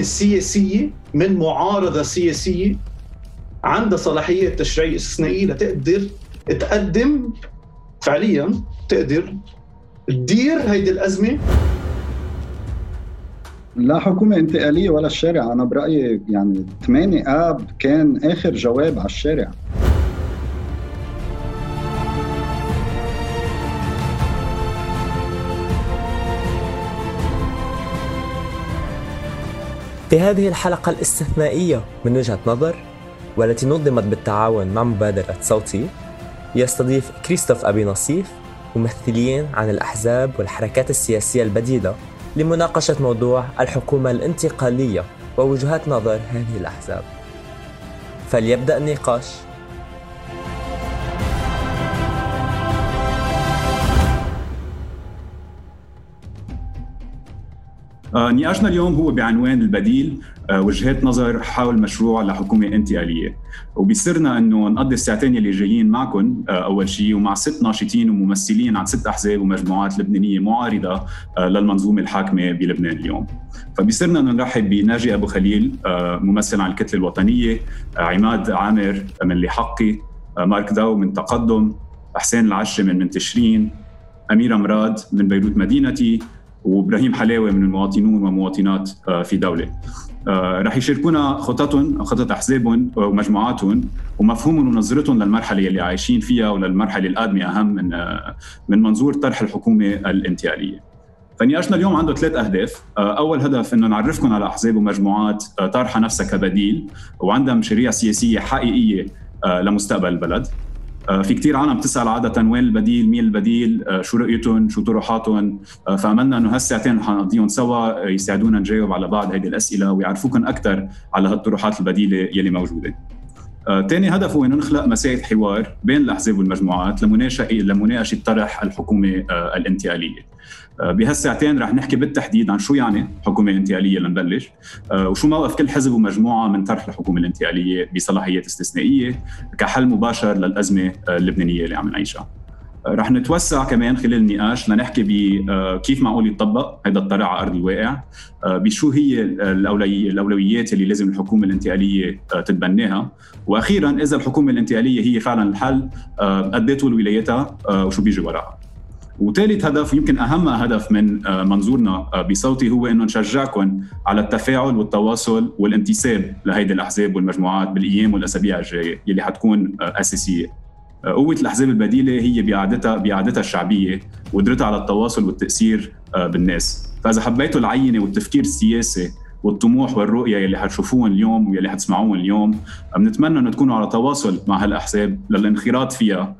حكومه سياسيه من معارضة سياسية عندها صلاحية تشريعيه استثنائيه لتقدر تقدم فعليا تقدر تدير هيدي الأزمة. لا حكومة انتقالية ولا الشارع. أنا برأيي يعني 8 آب كان آخر جواب على الشارع. في هذه الحلقة الاستثنائية من وجهة نظر والتي نظمت بالتعاون مع مبادرة صوتي يستضيف كريستوف أبي نصيف ممثلين عن الأحزاب والحركات السياسية البديلة لمناقشة موضوع الحكومة الانتقالية ووجهات نظر هذه الأحزاب. فليبدأ النقاش. نقاشنا اليوم هو بعنوان البديل آه وجهات نظر حول مشروع لحكومة انتقالية. وبيسرنا إنه نقضي الساعتين اللي جايين معكم آه أول شيء ومع ست ناشطين وممثلين عن ست أحزاب ومجموعات لبنانية معارضة آه للمنظومة الحاكمة بلبنان اليوم. فبيسرنا إنه نرحب بناجي أبو خليل آه ممثل عن الكتلة الوطنية آه عماد عامر من لحقي آه مارك داو من تقدم حسين العشري من من تشرين أميرة مراد من بيروت مدينتي وإبراهيم حلاوة من المواطنون والمواطنات آه، في دولة آه، رح يشاركونا خططهم خطط أحزابهم ومجموعاتهم ومفهومهم ونظرتهم للمرحلة اللي عايشين فيها وللمرحلة القادمة أهم من آه، من منظور طرح الحكومة الانتقالية. فنقاشنا اليوم عنده ثلاث أهداف، أول هدف إنه نعرفكم على أحزاب ومجموعات طارحه نفسها كبديل وعندها مشاريع سياسية حقيقية لمستقبل البلد. آه، في كثير عالم بتسأل عادة وين البديل مين البديل آه، شو رؤيتهم شو طروحاتهم آه، فعملنا إنه هالساعتين حنقضيهم سوا يساعدونا نجاوب على بعض هذه الأسئلة ويعرفوكم أكثر على هالطروحات البديلة يلي موجودة ثاني هدف هو إنه نخلق مسائل حوار بين الأحزاب والمجموعات لمناقشه لمناقشة طرح الحكومة الانتقالية. بهالساعتين رح نحكي بالتحديد عن شو يعني حكومة انتقالية لنبلش. آه، وشو موقف كل حزب ومجموعة من طرح الحكومة الانتقالية بصلاحيات استثنائية كحل مباشر للأزمة اللبنانية اللي عم نعيشها. آه، رح نتوسع كمان خلال النقاش لنحكي بكيف آه، معقول يطبق هذا الطرح على أرض الواقع بشو هي الأولويات اللي لازم الحكومة الانتقالية تتبناها. وأخيرا إذا الحكومة الانتقالية هي فعلا الحل قد طول ولايتها وشو بيجي وراها. وثالث هدف يمكن أهم هدف من آه، منظورنا آه، بصوتي هو إنه نشجعكم على التفاعل والتواصل والانتساب لهيدي الأحزاب والمجموعات بالأيام والأسابيع الجاية يلي حتكون آه، أساسية. قوة الأحزاب البديلة هي بقعدتها بقعدتها الشعبية وقدرتها على التواصل والتأثير بالناس، فإذا حبيتوا العينة والتفكير السياسي والطموح والرؤية يلي حتشوفوهم اليوم واللي حتسمعوهم اليوم بنتمنى إنه تكونوا على تواصل مع هالأحزاب للانخراط فيها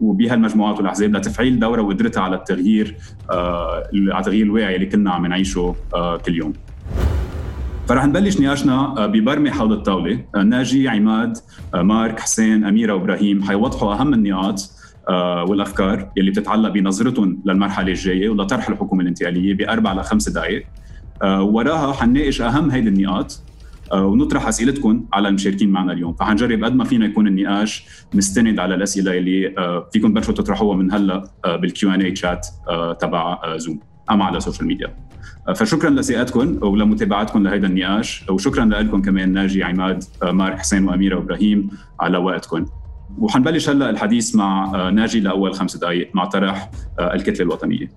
وبها المجموعات والأحزاب لتفعيل دورها وقدرتها على التغيير آه، على التغيير الواعي اللي كنا عم نعيشه آه، كل يوم. فرح نبلش نقاشنا ببرمة حول الطاولة. ناجي عماد مارك حسين أميرة وإبراهيم حيوضحوا أهم النقاط والأفكار يلي بتتعلق بنظرتهم للمرحلة الجاية ولطرح الحكومة الانتقالية بأربع لخمس دقائق وراها حنناقش أهم هيدي النقاط. آه، ونطرح اسئلتكم على المشاركين معنا اليوم. فحنجرب قد ما فينا يكون النقاش مستند على الأسئلة اللي آه، فيكم تبلشوا تطرحوها من هلأ آه، بالكيو إن اي تشات تبع زوم اما على السوشيال ميديا فشكرا لثقتكم ولمتابعتكم لهذا النقاش وشكرا لكم كمان ناجي عماد مارك حسين وأميرة وإبراهيم على وقتكم وحنبلش هلأ الحديث مع ناجي لأول خمس دقائق مع طرح الكتلة الوطنية.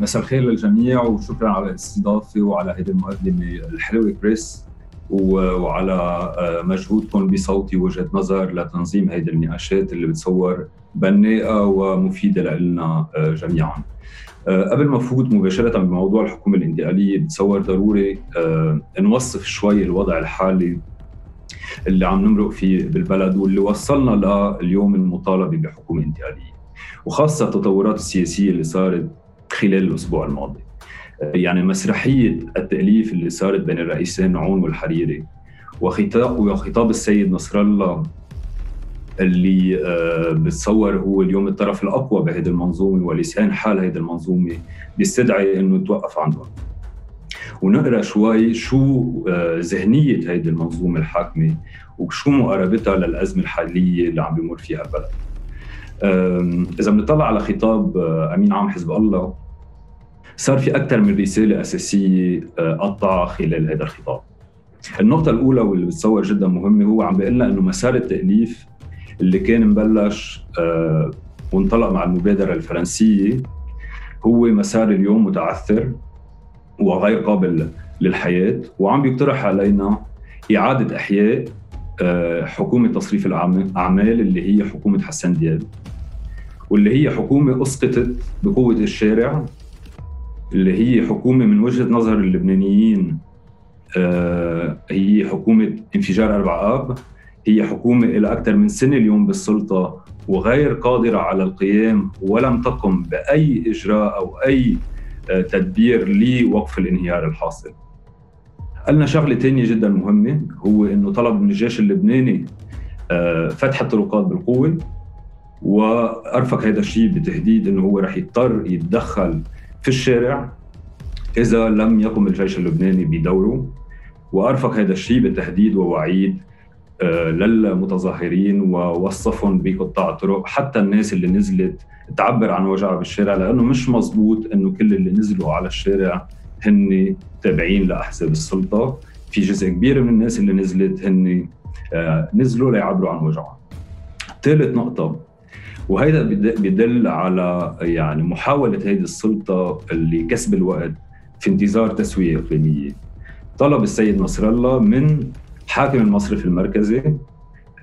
مساء الخير للجميع وشكرا على الاستضافة وعلى هذه المقدمة الحلوة كريس وعلى آه، مجهودكم بصوتي وجهة نظر لتنظيم هذه النقاشات اللي بتصور بناءة ومفيدة لنا آه، جميعا. آه، قبل ما فوت مباشرة بموضوع الحكومة الانتقالية بتصور ضروري نوصف شوي الوضع الحالي اللي عم نمرق فيه بالبلد واللي وصلنا لليوم المطالبة بحكومة انتقالية وخاصة التطورات السياسية اللي صارت خلال الأسبوع الماضي يعني مسرحية التأليف اللي صارت بين الرئيسين عون والحريري وخطاب وخطاب السيد نصر الله اللي آه، بتصور هو اليوم الطرف الأقوى بهذه المنظومة ولسان حال هذه المنظومة بيستدعي إنه توقف عندهم ونقرأ شوي شو آه، ذهنية هذه المنظومة الحاكمة وشو مقاربتها للأزمة الحالية اللي عم بيمر فيها البلد. إذا بنطلع على خطاب آه، أمين عام حزب الله صار في أكثر من رسالة أساسية قطعها خلال هذا الخطاب. النقطة الأولى واللي بتصور جدا مهمة هو عم بيقول لنا إنه مسار التأليف اللي كان مبلش آه وانطلق مع المبادرة الفرنسية هو مسار اليوم متعثر وغير قابل للحياة وعم بيقترح علينا إعادة إحياء آه حكومة تصريف الأعمال اللي هي حكومة حسن دياب. واللي هي حكومة أسقطت بقوة الشارع اللي هي حكومة من وجهة نظر اللبنانيين آه، هي حكومة انفجار أربع آب هي حكومة إلى أكثر من سنة اليوم بالسلطة وغير قادرة على القيام ولم تقم بأي إجراء أو أي آه، تدبير لوقف الانهيار الحاصل. قلنا شغلة تانية جدا مهمة هو أنه طلب من الجيش اللبناني آه، فتح الطرقات بالقوة. وأرفق هذا الشيء بتهديد أنه هو رح يضطر يتدخل في الشارع إذا لم يقم الجيش اللبناني بدوره. وأرفق هذا الشيء بتهديد ووعيد آه، للمتظاهرين ووصفهم بقطاع الطرق حتى الناس اللي نزلت تعبر عن وجعها بالشارع لأنه مش مزبوط إنه كل اللي نزلوا على الشارع هن تابعين لأحزاب السلطة. في جزء كبير من الناس اللي نزلت هن آه، نزلوا ليعبروا عن وجعهم. ثالث نقطة وهذا بيدل على يعني محاولة هذه السلطة اللي كسب الوقت في انتظار تسوية إقليمية. طلب السيد نصر الله من حاكم المصرف المركزي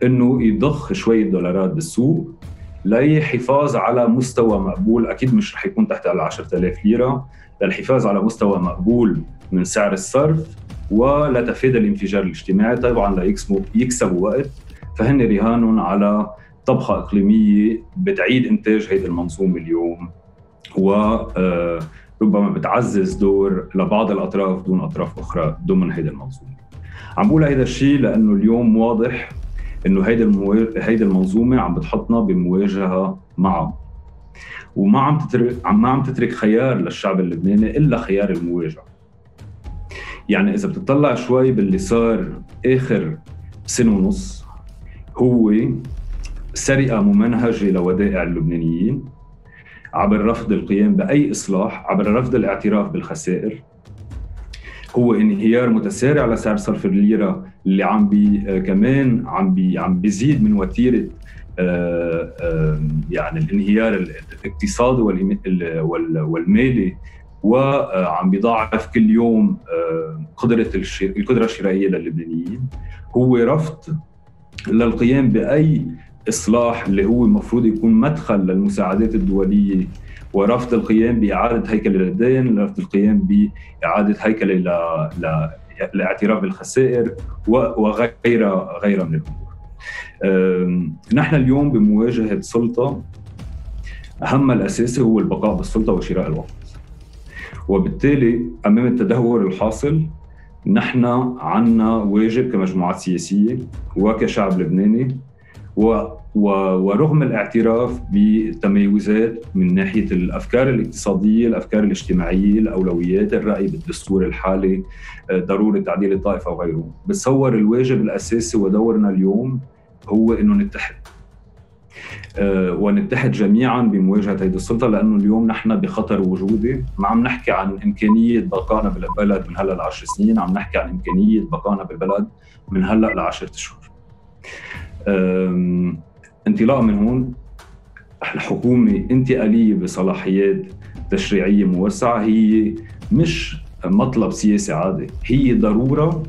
إنه يضخ شوية دولارات بالسوق للحفاظ على مستوى مقبول. أكيد مش رح يكون تحت ال 10000 ليرة للحفاظ على مستوى مقبول من سعر الصرف ولتفادي الانفجار الاجتماعي. طبعا ليكسبوا يكسبوا وقت. فهن رهان على طبخة إقليمية بتعيد إنتاج هذه المنظومه اليوم و آه، بتعزز دور لبعض الأطراف دون أطراف أخرى ضمن هيدي المنظومة. عم بقول هيدا الشيء لأنه اليوم واضح إنه هيدي المو... هيدي المنظومة عم بتحطنا بمواجهة معه وما عم تترك ما عم تترك خيار للشعب اللبناني إلا خيار المواجهة. يعني إذا بتطلع شوي باللي صار آخر سنة ونص هو سرقة ممنهجة لودائع اللبنانيين عبر رفض القيام بأي إصلاح عبر رفض الاعتراف بالخسائر. هو انهيار متسارع لسعر صرف الليرة اللي عم بي آه، كمان عم بي عم بيزيد من وتيرة آه، آه، يعني الانهيار الاقتصادي والمالي وعم بيضاعف كل يوم قدرة القدرة الشرائية للبنانيين. هو رفض للقيام بأي إصلاح اللي هو المفروض يكون مدخل للمساعدات الدولية ورفض القيام بإعادة هيكله للدين، رفض القيام بإعادة هيكله ل... ل... الاعتراف بالخسائر وغيرها غيرها من الأمور. نحن اليوم بمواجهة سلطة اهمها الاساسي هو البقاء بالسلطة وشراء الوقت. وبالتالي أمام التدهور الحاصل نحن عنا واجب كمجموعات سياسية وكشعب لبناني ورغم الاعتراف بالتميزات من ناحية الأفكار الاقتصادية، الأفكار الاجتماعية، الأولويات، الرأي بالدستور الحالي، آه، ضرورة تعديل الطائفة وغيره، بتصور الواجب الأساسي ودورنا اليوم هو إنه نتحد. آه، ونتحد جميعا بمواجهة هذه السلطة لأنه اليوم نحن بخطر وجودي، ما عم نحكي عن إمكانية بقائنا بالبلد من هلأ لعشر سنين، عم نحكي عن إمكانية بقائنا بالبلد من هلأ لعشرة أشهر. انطلاقا من هون الحكومة انتقالية بصلاحيات تشريعية موسعة. هي مش مطلب سياسي عادي. هي ضرورة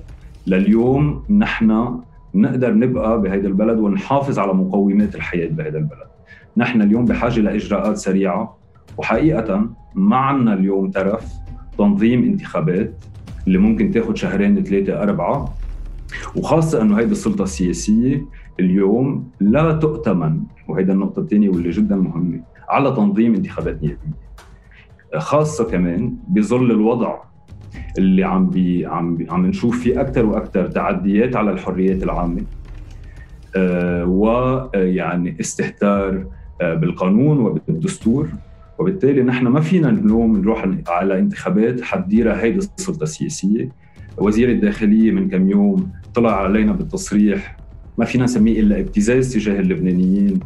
لليوم نحن نقدر نبقى بهذا البلد ونحافظ على مقومات الحياة بهذا البلد. نحن اليوم بحاجة لإجراءات سريعة. وحقيقة ما عندنا اليوم ترف تنظيم انتخابات اللي ممكن تاخذ شهرين ثلاثة أربعة. وخاصة أنه هيدي السلطة السياسية اليوم لا تؤتمن وهيدا النقطة الثانية واللي جدا مهمة على تنظيم انتخابات نيابية. خاصة كمان بظل الوضع اللي عم بي عم بي عم نشوف فيه أكثر وأكثر تعديات على الحريات العامة آه ويعني استهتار آه بالقانون وبالدستور. وبالتالي نحن ما فينا اليوم نروح على انتخابات حتديرها هيدي السلطه السياسية. وزير الداخلية من كم يوم طلع علينا بالتصريح ما فينا نسميه إلا ابتزاز تجاه اللبنانيين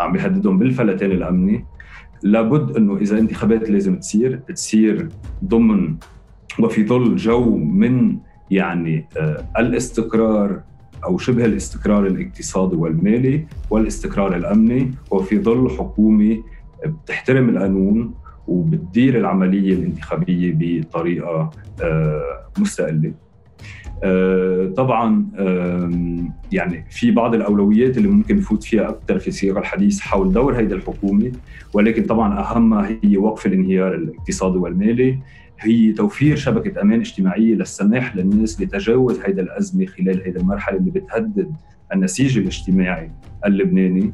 عم بيهددهم بالفلتان الامني لابد أنه إذا انتخابات لازم تصير تصير ضمن وفي ظل جو من يعني آه، الاستقرار أو شبه الاستقرار الاقتصادي والمالي والاستقرار الأمني وفي ظل حكومة بتحترم القانون وبتدير العملية الانتخابية بطريقة آه، مستقلة. آه، طبعا يعني في بعض الأولويات اللي ممكن نفوت فيها أكثر في سياق الحديث حول دور هيدي الحكومة ولكن طبعا اهمها هي وقف الانهيار الاقتصادي والمالي هي توفير شبكة أمان اجتماعية للسماح للناس لتجاوز هيدي الأزمة خلال هيدي المرحلة اللي بتهدد النسيج الاجتماعي اللبناني.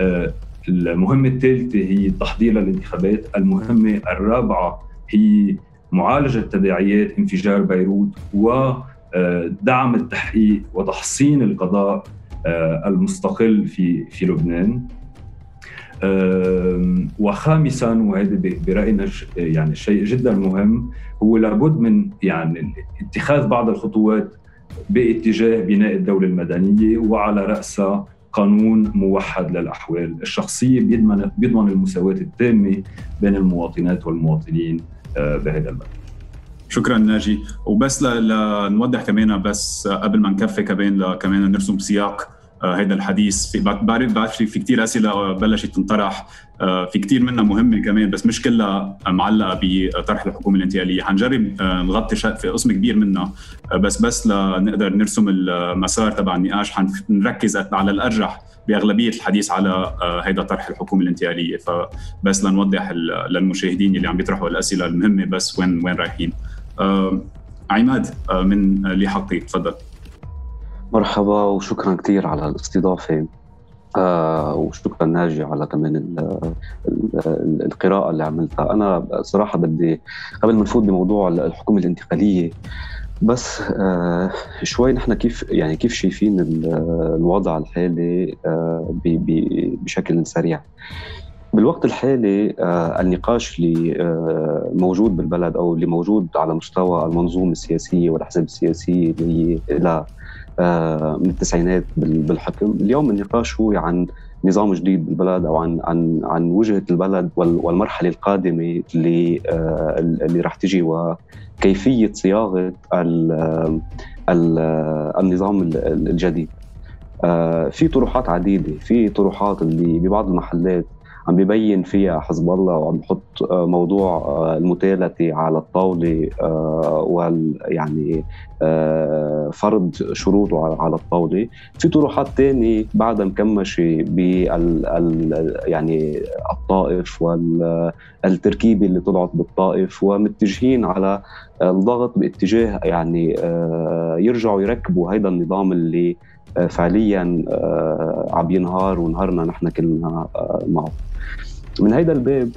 آه، المهمة الثالثة هي التحضير للانتخابات المهمة الرابعة هي معالجة تداعيات انفجار بيروت ودعم التحقيق وتحصين القضاء آه، المستقل في في لبنان وخامسا وهذا برأينا يعني شيء جدا مهم هو لابد من يعني اتخاذ بعض الخطوات باتجاه بناء الدولة المدنية وعلى راسها قانون موحد للأحوال الشخصية بيضمن بيضمن المساواة التامة بين المواطنات والمواطنين آه، بهذا البلد. شكرا ناجي. وبس لنوضح كمان بس قبل ما نكفي كمان كمان نرسم سياق هذا الحديث. في بعرف بعرف في كثير أسئلة بلشت تنطرح. آه، في كثير منها مهمة كمان بس مش كلها معلقة بطرح الحكومة الانتقالية. حنجرب آه، نغطي في قسم كبير منها. آه، بس بس لنقدر نرسم المسار تبع النقاش. حنركز على الأرجح بأغلبية الحديث على هيدا طرح الحكومة الانتقالية. فبس لنوضح للمشاهدين اللي عم بيطرحوا الأسئلة المهمة بس وين وين رايحين. عماد من اللي حقي تفضل. مرحبا وشكرا كثير على الاستضافة آه وشكرا ناجي على كمان ال ال القراءة اللي عملتها. أنا صراحة بدي قبل ما نفوت بموضوع الحكومة الانتقالية بس آه شوي نحن كيف يعني كيف شايفين الوضع الحالي آه بشكل سريع؟ بالوقت الحالي آه النقاش اللي آه موجود بالبلد أو اللي موجود على مستوى المنظومة السياسية والأحزاب السياسية اللي هي آه، من التسعينات بالحكم. اليوم النقاش هو عن نظام جديد بالبلد أو عن عن عن وجهة البلد والمرحلة القادمة اللي اللي راح تجي وكيفية صياغة النظام الجديد. في طروحات عديدة في طروحات اللي ببعض المحلات عم ببين فيها حزب الله وعم بحط آه، موضوع آه، المتالتة على الطاولة آه، وال يعني فرض شروطه على الطاولة. في طروحات تانية بعدها مكمشة بال يعني الطائف والتركيبة اللي طلعت بالطائف ومتجهين على الضغط باتجاه يعني يرجعوا يركبوا هيدا النظام اللي فعليا عم ينهار ونهارنا نحن كلنا معه. من هيدا الباب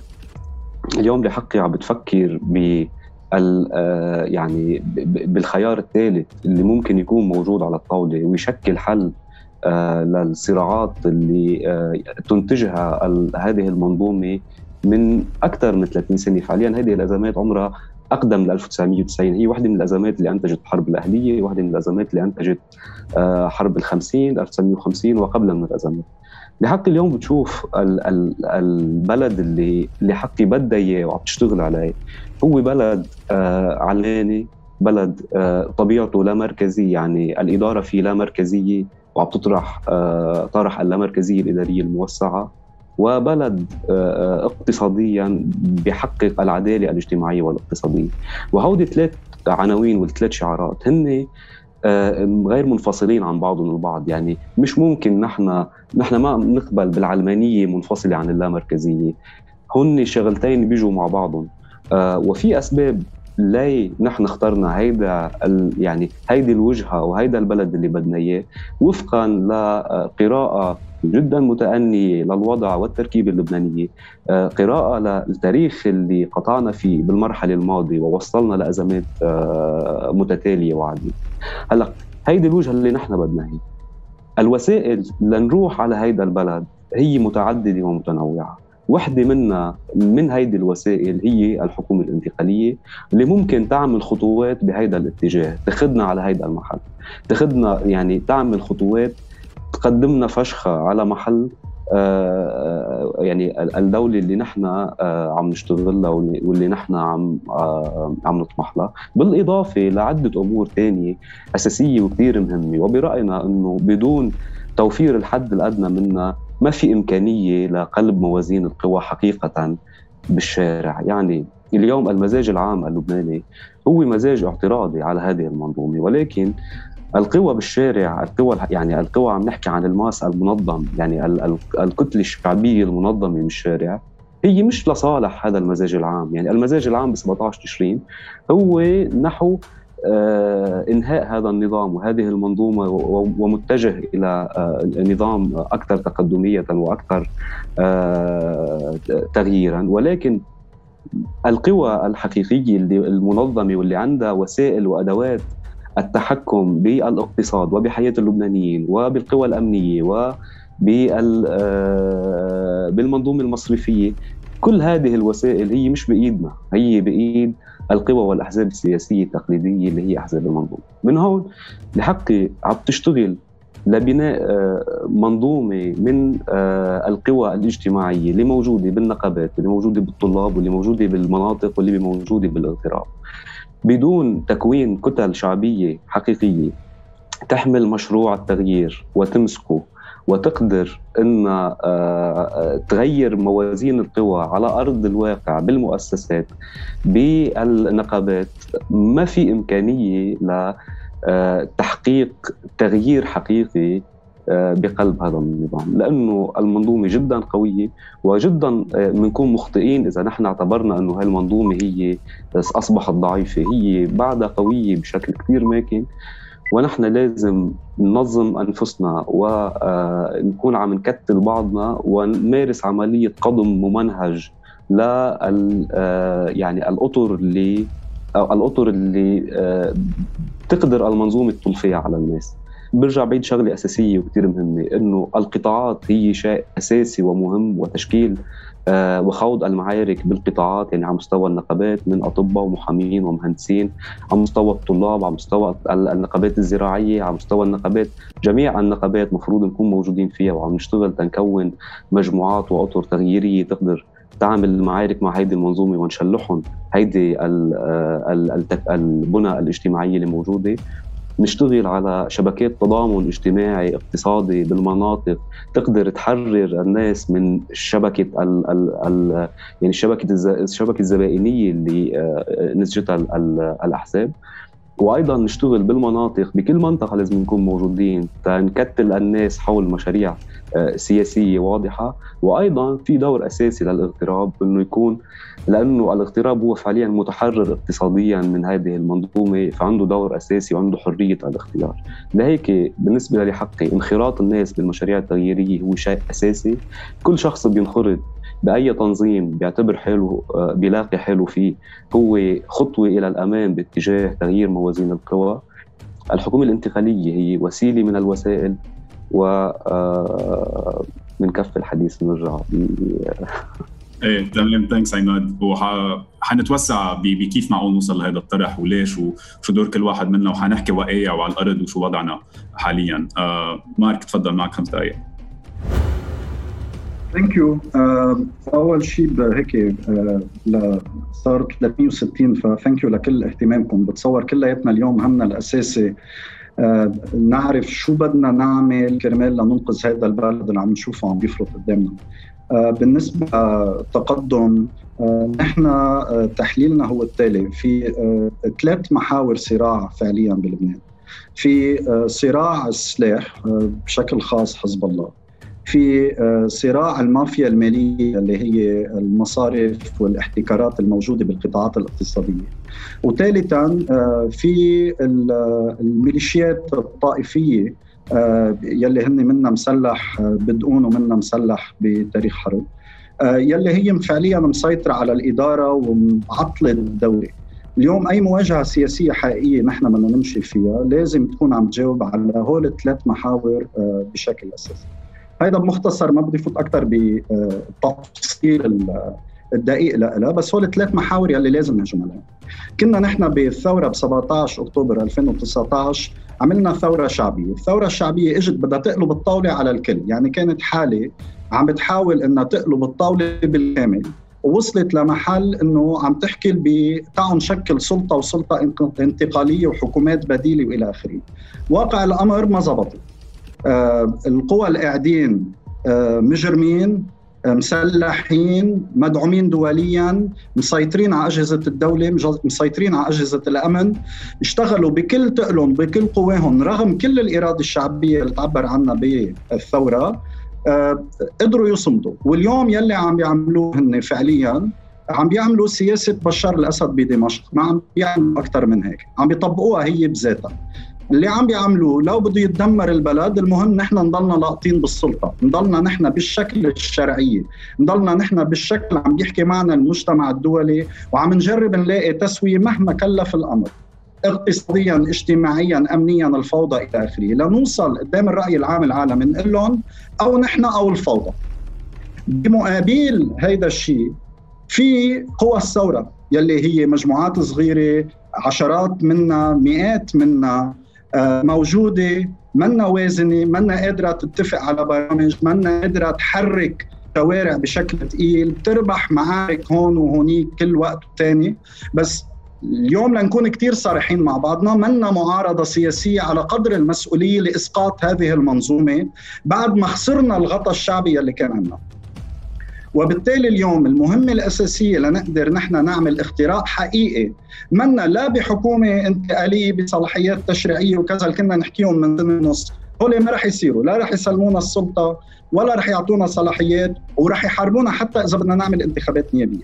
اليوم لحقي عم بتفكر ب آه، يعني بالخيار الثالث اللي ممكن يكون موجود على الطاولة ويشكل حل آه، للصراعات اللي آه، تنتجها هذه المنظومة من أكثر من 30 سنة. فعليا هذه الأزمات عمرها أقدم من 1990 هي واحدة من الأزمات اللي أنتجت الحرب الأهلية واحدة من الأزمات اللي أنتجت حرب ال 50 1950 وقبل من الأزمات. لحق اليوم بتشوف البلد اللي اللي حقي بدها إياه وعم تشتغل عليه. هو بلد آه علاني بلد آه طبيعته لا مركزي يعني الإدارة فيه لا مركزية وعم تطرح آه طرح اللامركزيه الإدارية الموسعة. وبلد آه, آه، اقتصاديا بحقق العدالة الاجتماعية والاقتصادية. وهودي ثلاث عناوين والثلاث شعارات هن غير منفصلين عن بعضهم البعض. يعني مش ممكن نحن نحن ما نقبل بالعلمانية منفصلة عن اللامركزية. هن شغلتين بيجوا مع بعضهم. آه، وفي أسباب ليه نحن اخترنا هيدا يعني هيدي الوجهة وهيدا البلد اللي بدنا إياه. وفقا لقراءة جدا متأنية للوضع والتركيبة اللبنانية آه، قراءة للتاريخ اللي قطعنا فيه بالمرحلة الماضية ووصلنا لأزمات آه، متتالية وعديدة هلأ هيدي الوجهة اللي نحن بدنا هي الوسائل لنروح على هيدا البلد هي متعددة ومتنوعة. وحدة منها من هيدي الوسائل هي الحكومة الانتقالية اللي ممكن تعمل خطوات بهيدا الاتجاه. تخدنا على هيدا المحل. تخدنا يعني تعمل خطوات تقدمنا فشخة على محل يعني الدولة اللي نحن عم نشتغل لها واللي نحن عم عم نطمح لها. بالإضافة لعدة أمور ثانية أساسية وكثير مهمة. وبرأينا إنه بدون توفير الحد الأدنى منها ما في إمكانية لقلب موازين القوى حقيقة بالشارع. يعني اليوم المزاج العام اللبناني هو مزاج اعتراضي على هذه المنظومة. ولكن القوى بالشارع القوى يعني القوى عم نحكي عن الماس المنظم يعني الكتلة الشعبية المنظمة بالشارع هي مش لصالح هذا المزاج العام. يعني المزاج العام ب 17 تشرين هو نحو آه إنهاء هذا النظام وهذه المنظومة ومتجه إلى آه نظام أكثر تقدمية وأكثر آه تغييرا. ولكن القوى الحقيقية المنظمة واللي عندها وسائل وأدوات التحكم بالاقتصاد وبحياة اللبنانيين وبالقوى الأمنية و آه، المصرفية. كل هذه الوسائل هي مش بإيدنا هي بإيد القوى والأحزاب السياسية التقليدية اللي هي أحزاب المنظومة. من هون لحقي عم تشتغل لبناء آه، منظومة من آه، القوى الاجتماعية اللي موجودة بالنقابات واللي موجودة بالطلاب واللي موجودة بالمناطق واللي موجودة بالاغتراب بدون تكوين كتل شعبية حقيقية تحمل مشروع التغيير وتمسكه وتقدر إن آه، تغير موازين القوى على أرض الواقع بالمؤسسات بالنقابات. ما في إمكانية لتحقيق تغيير حقيقي آه، بقلب هذا النظام. لأنه المنظومة جدا قوية وجدا بنكون آه، مخطئين إذا نحن اعتبرنا إنه هاي المنظومة هي أصبحت ضعيفة. هي بعدها قوية بشكل كثير ماكن. ونحن لازم ننظم أنفسنا ونكون آه، عم نكتل بعضنا ونمارس عملية قضم ممنهج ل يعني الأطر اللي أو الأطر اللي تقدر المنظومة تطل فيها على الناس. برجع بعيد شغلة أساسية وكثير مهمة إنه القطاعات هي شيء أساسي ومهم وتشكيل آه وخوض المعارك بالقطاعات يعني على مستوى النقابات من أطباء ومحامين ومهندسين على مستوى الطلاب على مستوى النقابات الزراعية على مستوى النقابات جميع النقابات مفروض نكون موجودين فيها وعم نشتغل تنكون مجموعات وأطر تغييرية تقدر تعمل المعارك مع هيدي المنظومة ونشلحهم هيدي آه، البنى الاجتماعية اللي موجودة. نشتغل على شبكات تضامن اجتماعي اقتصادي بالمناطق تقدر تحرر الناس من شبكة ال ال ال يعني شبكة الشبكه الزبائنية اللي آه، نسجتها الأحزاب. وأيضا نشتغل بالمناطق بكل منطقة لازم نكون موجودين تنكتل الناس حول مشاريع سياسية واضحة وأيضا في دور أساسي للاغتراب إنه يكون لأنه الاغتراب هو فعليا متحرر اقتصاديا من هذه المنظومة فعنده دور أساسي وعنده حرية الاختيار. لهيك بالنسبة لحقي انخراط الناس بالمشاريع التغييرية هو شيء أساسي. كل شخص بينخرط بأي تنظيم بيعتبر حاله آه، بيلاقي حاله فيه. هو خطوة إلى الامام باتجاه تغيير موازين القوى. الحكومة الانتقالية هي وسيلة من الوسائل و آه، منكفي الحديث نرجع إيه تمام thanks عماد. وحنتوسع بكيف معقول نوصل لهذا الطرح وليش وشو دور كل واحد منا. وحنحكي وقايع وعلى الأرض وشو وضعنا حاليا. آه مارك تفضل معك خمس دقائق thank you أول شيء هيك صار 360 ف thank you لكل اهتمامكم. بتصور كلياتنا اليوم همنا الأساسي نعرف شو بدنا نعمل كرمال لننقذ هذا البلد اللي عم نشوفه عم بيفرط قدامنا. بالنسبة للتقدم نحن تحليلنا هو التالي. في ثلاث محاور صراع فعليا بلبنان. في صراع السلاح بشكل خاص حزب الله. في آه، صراع المافيا المالية اللي هي المصارف والاحتكارات الموجودة بالقطاعات الاقتصادية. وثالثا آه، في الميليشيات الطائفية آه، يلي هن منا مسلح بدقون ومنا مسلح بتاريخ حرب. يلي هي فعليا مسيطرة على الإدارة ومعطلة الدولة. اليوم أي مواجهة سياسية حقيقية نحن بدنا نمشي فيها لازم تكون عم تجاوب على هول الثلاث محاور بشكل أساسي. هذا بمختصر ما بدي فوت أكثر بتفصيل الدقيق لها بس هول ثلاث محاور يلي لازم نهجم عليهم كنا نحن بالثورة ب 17 اكتوبر 2019 عملنا ثورة شعبية، الثورة الشعبية إجت بدها تقلب الطاولة على الكل، يعني كانت حالة عم بتحاول إنها تقلب الطاولة بالكامل ووصلت لمحل إنه عم تحكي بتعالوا نشكل سلطة وسلطة انتقالية وحكومات بديلة وإلى آخره. واقع الأمر ما زبط. آه القوى القاعدين آه مجرمين آه مسلحين مدعومين دوليا مسيطرين على أجهزة الدولة مسيطرين على أجهزة الأمن اشتغلوا بكل تقلهم بكل قواهم رغم كل الإرادة الشعبية اللي تعبر عنها بالثورة. آه، قدروا يصمدوا. واليوم يلي عم يعملوه هن فعليا عم بيعملوا سياسة بشار الأسد بدمشق. ما عم بيعملوا أكثر من هيك. عم بيطبقوها هي بذاتها. اللي عم بيعملوه لو بده يتدمر البلد المهم نحن نضلنا لاقطين بالسلطة. نضلنا نحن بالشكل الشرعي. نضلنا نحن بالشكل عم يحكي معنا المجتمع الدولي وعم نجرب نلاقي تسوية مهما كلف الأمر. اقتصاديا اجتماعيا امنيا الفوضى إلى آخره. لنوصل قدام الرأي العام العالمي نقول لهم أو نحن أو الفوضى. بمقابل هيدا الشيء في قوى الثورة يلي هي مجموعات صغيرة عشرات منا مئات منا. آه، موجودة منا وازنة منا قادرة تتفق على برامج منا قادرة تحرك شوارع بشكل ثقيل بتربح معارك هون وهونيك كل وقت تاني بس اليوم لنكون كثير صريحين مع بعضنا منا معارضة سياسية على قدر المسؤولية لإسقاط هذه المنظومة بعد ما خسرنا الغطاء الشعبي اللي كان عندنا. وبالتالي اليوم المهمة الأساسية لنقدر نحن نعمل اختراق حقيقي. منا لا بحكومة انتقالية بصلاحيات تشريعية وكذا اللي كنا نحكيهم من سنة ونص هول ما رح يصيروا لا رح يسلمونا السلطة ولا رح يعطونا صلاحيات ورح يحاربونا حتى إذا بدنا نعمل انتخابات نيابية.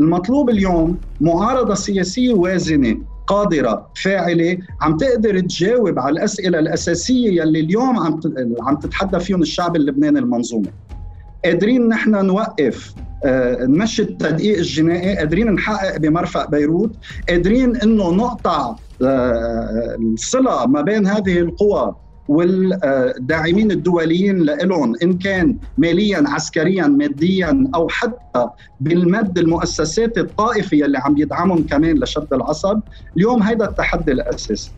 المطلوب اليوم معارضة سياسية وازنة قادرة فاعلة عم تقدر تجاوب على الأسئلة الأساسية يلي اليوم عم عم تتحدى فيهم الشعب اللبناني المنظومة. قادرين نحن نوقف آه، نمشي التدقيق الجنائي قادرين نحقق بمرفق بيروت قادرين إنه نقطع آه، الصلة ما بين هذه القوى والداعمين الدوليين لهم إن كان ماليا عسكريا ماديا أو حتى بالمد المؤسسات الطائفية اللي عم يدعمهم كمان لشد العصب اليوم هيدا التحدي الأساسي.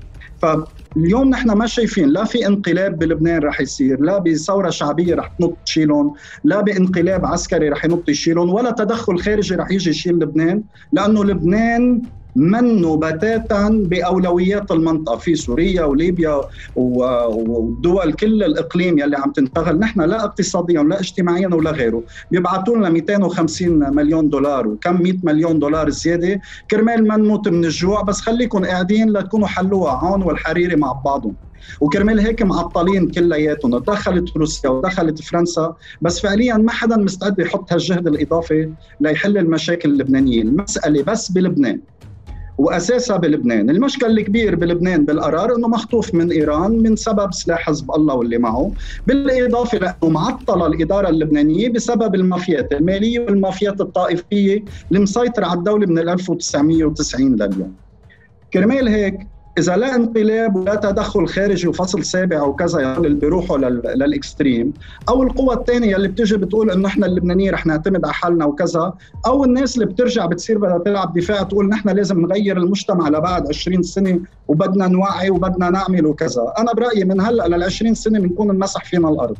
فاليوم نحن ما شايفين لا في انقلاب بلبنان رح يصير لا بثورة شعبية رح تنط تشيلهم لا بانقلاب عسكري رح ينط يشيلهم ولا تدخل خارجي رح يجي يشيل لبنان لأنه لبنان منه بتاتا بأولويات المنطقة في سوريا وليبيا والدول كل الإقليم يلي عم تنتقل. نحن لا اقتصاديا ولا اجتماعيا ولا غيره. بيبعثوا لنا 250 مليون دولار وكم 100 مليون دولار زيادة. كرمال ما نموت من الجوع بس خليكم قاعدين لتكونوا حلوها هون والحريري مع بعضهم. وكرمال هيك معطلين كلياتهم. دخلت روسيا ودخلت فرنسا بس فعليا ما حدا مستعد يحط هالجهد الإضافي ليحل المشاكل اللبنانية. المسألة بس بلبنان. وأساسها بلبنان، المشكل الكبير بلبنان بالقرار إنه مخطوف من إيران من سبب سلاح حزب الله واللي معه، بالإضافة لأنه معطله الإدارة اللبنانية بسبب المافيات الماليه والمافيات الطائفية اللي مسيطره على الدولة من 1990 لليوم. كرمال هيك إذا لا انقلاب ولا تدخل خارجي وفصل سابع وكذا اللي بيروحوا للإكستريم أو القوى الثانية اللي بتجي بتقول إنه إحنا اللبنانيين رح نعتمد على حالنا وكذا أو الناس اللي بترجع بتصير بدها تلعب دفاع تقول نحن لازم نغير المجتمع لبعد 20 سنة وبدنا نوعي وبدنا نعمل وكذا. أنا برأيي من هلأ لل 20 سنة بنكون نمسح فينا الأرض.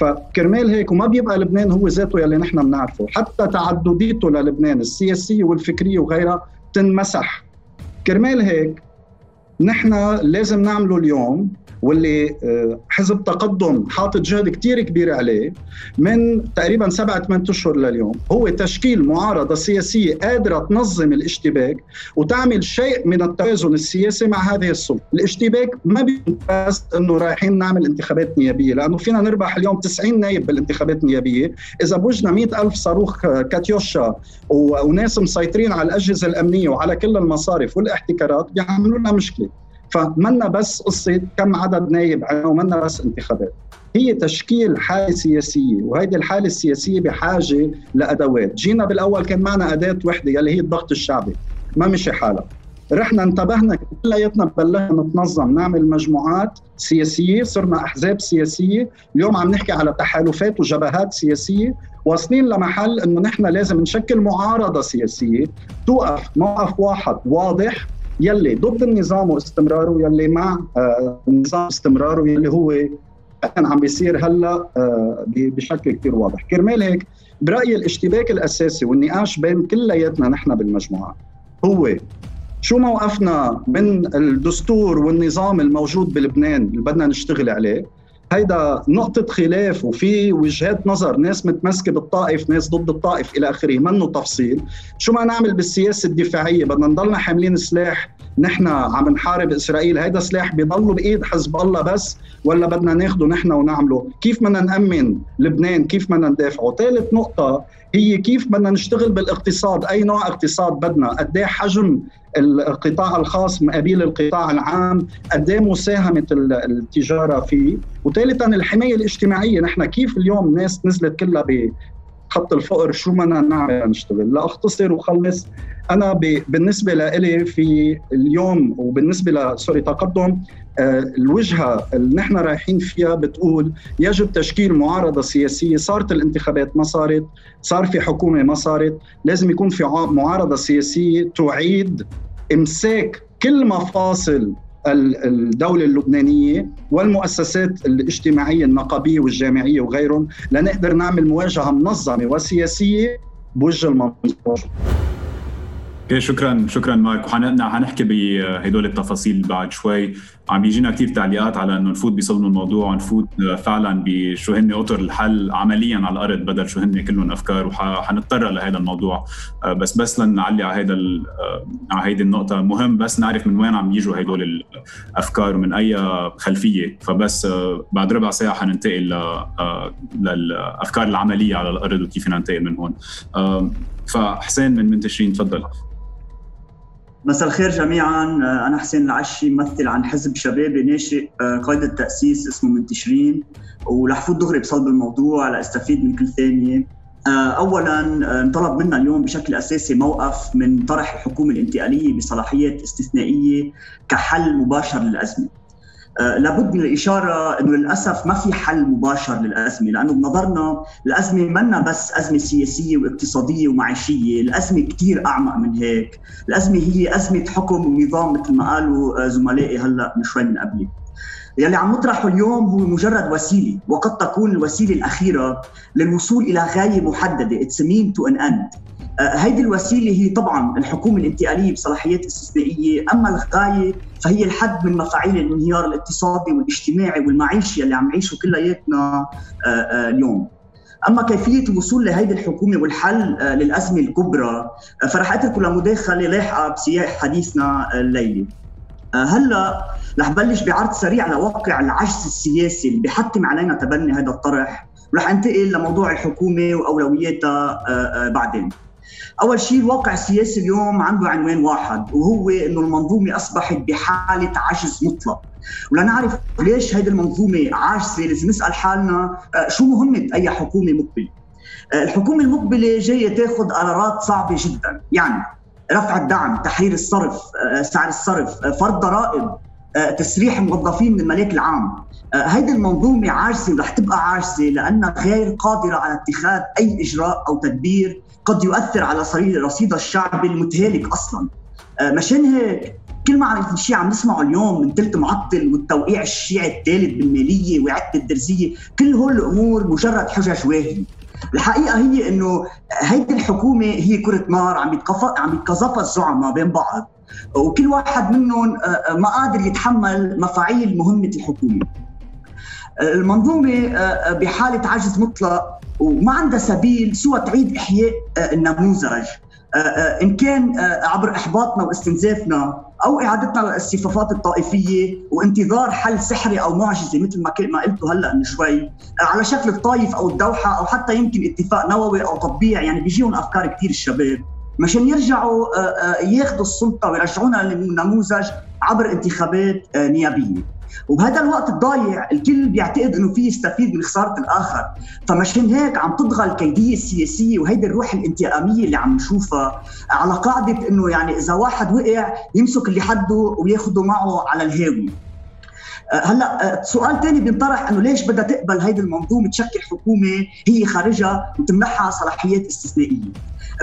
فكرمال هيك وما بيبقى لبنان هو ذاته يلي نحن بنعرفه. حتى تعدديته للبنان السياسية والفكرية وغيرها تنمسح. كرمال هيك نحن لازم نعمله اليوم. واللي آه، حزب تقدم حاطط جهد كتير كبير عليه من تقريبا سبعة ثمان أشهر لليوم. هو تشكيل معارضة سياسية قادرة تنظم الاشتباك وتعمل شيء من التوازن السياسي مع هذه السلطة، الاشتباك ما بس إنه رايحين نعمل انتخابات نيابية لأنه فينا نربح اليوم 90 نايب بالانتخابات النيابية، إذا بوجنا 100 ألف صاروخ كاتيوشا وناس مسيطرين على الأجهزة الأمنية وعلى كل المصارف والاحتكارات بيعملوا لنا مشكلة. فمنا بس قصة كم عدد نايب ومنا بس انتخابات. هي تشكيل حالة سياسية وهيدي الحالة السياسية بحاجة لأدوات. جينا بالأول كان معنا أداة وحدة يلي هي الضغط الشعبي. ما مشي حالها. رحنا انتبهنا كلياتنا بلشنا نتنظم نعمل مجموعات سياسية صرنا أحزاب سياسية. اليوم عم نحكي على تحالفات وجبهات سياسية. واصلين لمحل إنه نحن لازم نشكل معارضة سياسية توقف موقف واحد واضح يلي ضد النظام واستمراره يلي مع آه، النظام استمراره يلي هو عم بيصير هلأ آه، بشكل كثير واضح. كرمال هيك برأيي الاشتباك الأساسي والنقاش بين كلياتنا نحن بالمجموعة هو شو موقفنا من الدستور والنظام الموجود بلبنان اللي بدنا نشتغل عليه؟ هيدا نقطة خلاف وفي وجهات نظر ناس متمسكة بالطائف ناس ضد الطائف إلى آخره منه تفصيل. شو ما نعمل بالسياسة الدفاعية؟ بدنا نضلنا حاملين سلاح نحن عم نحارب إسرائيل. هيدا سلاح بيضلوا بإيد حزب الله بس ولا بدنا ناخده نحن ونعمله؟ كيف بدنا نأمن لبنان؟ كيف بدنا ندافعه؟ ثالث نقطة هي كيف بدنا نشتغل بالاقتصاد؟ أي نوع اقتصاد بدنا؟ قد إيه حجم القطاع الخاص مقابل القطاع العام؟ قد إيه مساهمة التجارة فيه؟ وثالثا الحماية الاجتماعية. نحن كيف اليوم ناس نزلت كلها خط الفقر شو بدنا نعمل نشتغل لاختصر وخلص. أنا بالنسبة لإلي في اليوم وبالنسبة ل سوري تقدم آه، الوجهة اللي نحن رايحين فيها بتقول يجب تشكيل معارضة سياسية. صارت الانتخابات ما صارت صار في حكومة ما صارت. لازم يكون في معارضة سياسية تعيد إمساك كل مفاصل الدولة اللبنانية والمؤسسات الاجتماعية النقابية والجامعية وغيرهم لنقدر نعمل مواجهة منظمة وسياسية بوجه أوكي شكرا شكرا مارك وحنحكي بهدول التفاصيل بعد شوي. عم بيجينا كثير تعليقات على إنه نفوت بصلب الموضوع ونفوت فعلا بشو هن أطر الحل عمليا على الأرض بدل شو هن كلهم أفكار وحنضطر لهذا الموضوع. بس بس لنعلي على هذا على هيدي النقطة. مهم بس نعرف من وين عم يجوا هدول الأفكار ومن أي خلفية. فبس بعد ربع ساعة حننتقل للأفكار العملية على الأرض وكيف ننتقل من هون. فحسين من منتشرين تفضل. مساء الخير جميعا. آه، أنا حسين العشي ممثل عن حزب شبابي ناشئ آه، قيد التأسيس اسمه منتشرين. ورح فوت دغري بصلب الموضوع لاستفيد من كل ثانية. آه، اولا انطلب منا اليوم بشكل أساسي موقف من طرح الحكومة الانتقالية بصلاحيات استثنائية كحل مباشر للأزمة. لابد من الإشارة إنه للأسف ما في حل مباشر للأزمة لأنه بنظرنا الأزمة منا بس أزمة سياسية واقتصادية ومعيشية، الأزمة كثير أعمق من هيك، الأزمة هي أزمة حكم ونظام مثل ما قالوا آه، زملائي هلأ من شوي من قبلي. يلي عم نطرحه اليوم هو مجرد وسيلة وقد تكون الوسيلة الأخيرة للوصول إلى غاية محددة. it's means to an end هيدي الوسيلة هي طبعا الحكومة الانتقالية بصلاحيات استثنائية، أما الغاية فهي الحد من مفاعيل الانهيار الاقتصادي والاجتماعي والمعيشي اللي عم نعيشه كلياتنا آه، آه، اليوم. أما كيفية الوصول لهيدي الحكومة والحل آه، للأزمة الكبرى فرح اتركه لمداخله لاحقة بسياق حديثنا الليلي. هلأ رح بلش بعرض سريع لواقع العجز السياسي اللي بيحتم علينا تبني هذا الطرح ورح انتقل لموضوع الحكومة وأولوياتها بعدين. أول شيء الواقع السياسي اليوم عنده عنوان واحد وهو إنه المنظومة أصبحت بحالة عجز مطلق. ولنعرف ليش هذه المنظومة عاجزة لازم نسأل حالنا آه، شو مهمه اي حكومة مقبلة. آه، الحكومة المقبلة جاية تاخذ قرارات صعبة جدا. يعني رفع الدعم تحرير الصرف آه، سعر الصرف فرض ضرائب تسريح الموظفين من الملاك العام هيدي المنظومة عاجزة ورح تبقى عاجزة لأنها غير قادرة على اتخاذ أي إجراء أو تدبير قد يؤثر على رصيد الشعبي المتهالك أصلا. آه، مشان هيك كل ما شيء عم نسمعه اليوم من تلت معطل والتوقيع الشيعي الثالث بالمالية وعده الدرزية كل هول الأمور مجرد حجج واهيه الحقيقة هي إنه هيدي الحكومة هي كرة نار عم يتقف عم يتقذفها الزعماء بين بعض. وكل واحد منهم آه، آه، ما قادر يتحمل مفاعيل مهمة الحكومة. المنظومة بحالة عجز مطلق وما عندها سبيل سوى تعيد إحياء آه، النموذج. آه، آه، إن كان عبر إحباطنا واستنزافنا أو إعادتنا للاصطفافات الطائفية وانتظار حل سحري أو معجزة مثل ما ما قلته هلأ من شوي على شكل الطائف أو الدوحة أو حتى يمكن اتفاق نووي أو تطبيع يعني بيجيهم أفكار كثير الشباب. مشان يرجعوا ياخذوا السلطة ويرجعونا للنموذج عبر انتخابات نيابية. وبهذا الوقت الضايع الكل بيعتقد إنه في يستفيد من خسارة الآخر. فمشان هيك عم تطغى الكيدية السياسية وهيدي الروح الانتقامية اللي عم نشوفها على قاعدة إنه يعني إذا واحد وقع يمسك اللي حده وياخده معه على الهاوي آه، هلأ آه، سؤال ثاني بينطرح إنه ليش بدها تقبل هيدي المنظومة تشكل حكومة هي خارجها وتمنحها صلاحيات استثنائية؟